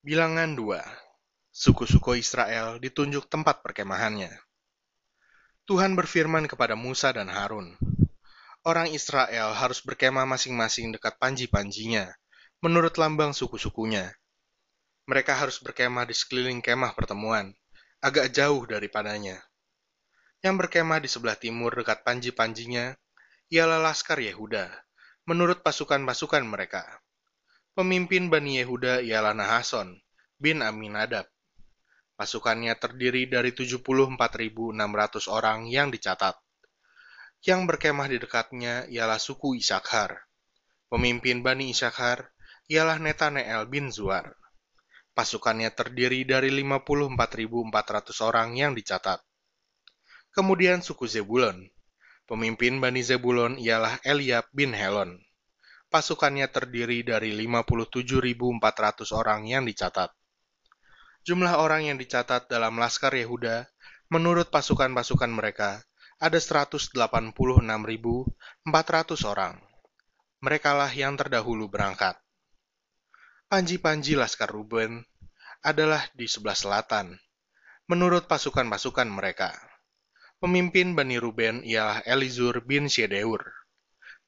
Bilangan 2. Suku-suku Israel ditunjuk tempat perkemahannya. Tuhan berfirman kepada Musa dan Harun, Orang Israel harus berkemah masing-masing dekat panji-panjinya, menurut lambang suku-sukunya. Mereka harus berkemah di sekeliling kemah pertemuan, agak jauh daripadanya. Yang berkemah di sebelah timur dekat panji-panjinya, ialah Laskar Yehuda, menurut pasukan-pasukan mereka. Pemimpin Bani Yehuda ialah Nahason bin Aminadab. Pasukannya terdiri dari 74.600 orang yang dicatat. Yang berkemah di dekatnya ialah suku Isakhar. Pemimpin Bani Isakhar ialah Netaneel bin Zuar. Pasukannya terdiri dari 54.400 orang yang dicatat. Kemudian suku Zebulon. Pemimpin Bani Zebulon ialah Eliab bin Helon pasukannya terdiri dari 57.400 orang yang dicatat. Jumlah orang yang dicatat dalam Laskar Yehuda menurut pasukan-pasukan mereka ada 186.400 orang. Merekalah yang terdahulu berangkat. Panji-panji Laskar Ruben adalah di sebelah selatan, menurut pasukan-pasukan mereka. Pemimpin Bani Ruben ialah Elizur bin Syedeur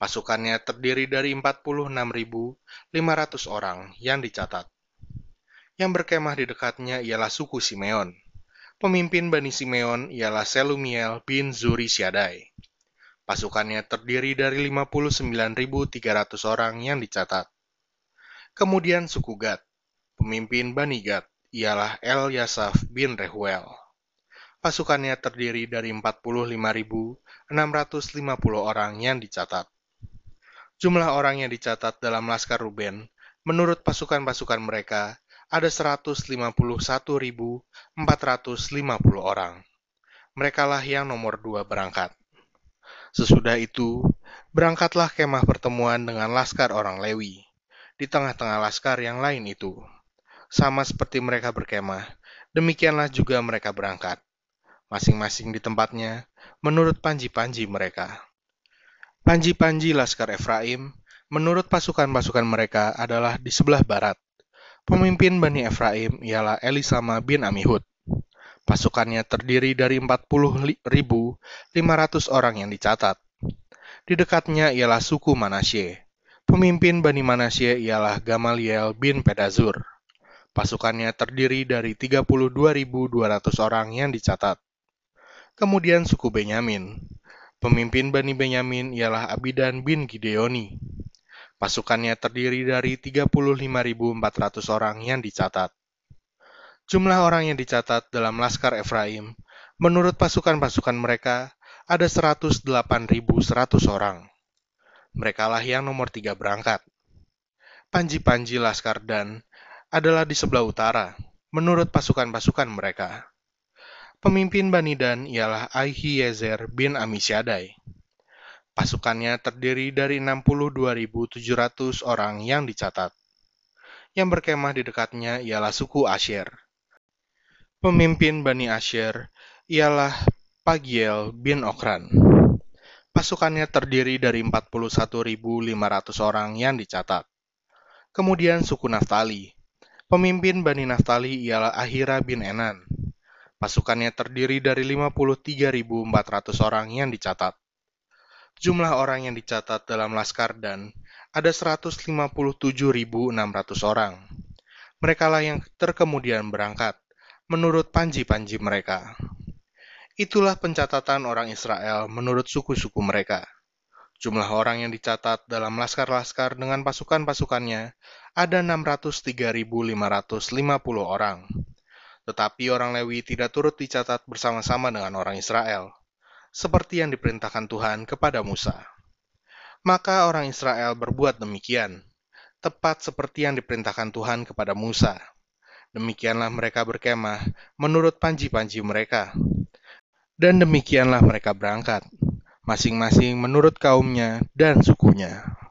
Pasukannya terdiri dari 46.500 orang yang dicatat. Yang berkemah di dekatnya ialah suku Simeon. Pemimpin Bani Simeon ialah Selumiel bin Zuri Syadai. Pasukannya terdiri dari 59.300 orang yang dicatat. Kemudian suku Gad. Pemimpin Bani Gad ialah El Yasaf bin Rehuel. Pasukannya terdiri dari 45.650 orang yang dicatat. Jumlah orang yang dicatat dalam Laskar Ruben, menurut pasukan-pasukan mereka, ada 151.450 orang. Merekalah yang nomor dua berangkat. Sesudah itu, berangkatlah kemah pertemuan dengan laskar orang Lewi, di tengah-tengah laskar yang lain itu. Sama seperti mereka berkemah, demikianlah juga mereka berangkat, masing-masing di tempatnya, menurut panji-panji mereka. Panji-panji Laskar Efraim, menurut pasukan-pasukan mereka adalah di sebelah barat. Pemimpin Bani Efraim ialah Elisama bin Amihud. Pasukannya terdiri dari 40.500 orang yang dicatat. Di dekatnya ialah suku Manasye. Pemimpin Bani Manasye ialah Gamaliel bin Pedazur. Pasukannya terdiri dari 32.200 orang yang dicatat. Kemudian suku Benyamin. Pemimpin Bani Benyamin ialah Abidan bin Gideoni. Pasukannya terdiri dari 35.400 orang yang dicatat. Jumlah orang yang dicatat dalam Laskar Efraim, menurut pasukan-pasukan mereka, ada 108.100 orang. Merekalah yang nomor tiga berangkat. Panji-panji Laskar Dan adalah di sebelah utara, menurut pasukan-pasukan mereka. Pemimpin Bani Dan ialah Ahiezer bin Amisyadai. Pasukannya terdiri dari 62.700 orang yang dicatat. Yang berkemah di dekatnya ialah suku Asher. Pemimpin Bani Asher ialah Pagiel bin Okran. Pasukannya terdiri dari 41.500 orang yang dicatat. Kemudian suku Naftali. Pemimpin Bani Naftali ialah Ahira bin Enan. Pasukannya terdiri dari 53.400 orang yang dicatat. Jumlah orang yang dicatat dalam Laskar dan ada 157.600 orang. Merekalah yang terkemudian berangkat, menurut panji-panji mereka. Itulah pencatatan orang Israel menurut suku-suku mereka. Jumlah orang yang dicatat dalam laskar-laskar dengan pasukan-pasukannya ada 603.550 orang tetapi orang Lewi tidak turut dicatat bersama-sama dengan orang Israel, seperti yang diperintahkan Tuhan kepada Musa. Maka orang Israel berbuat demikian, tepat seperti yang diperintahkan Tuhan kepada Musa. Demikianlah mereka berkemah menurut panji-panji mereka. Dan demikianlah mereka berangkat, masing-masing menurut kaumnya dan sukunya.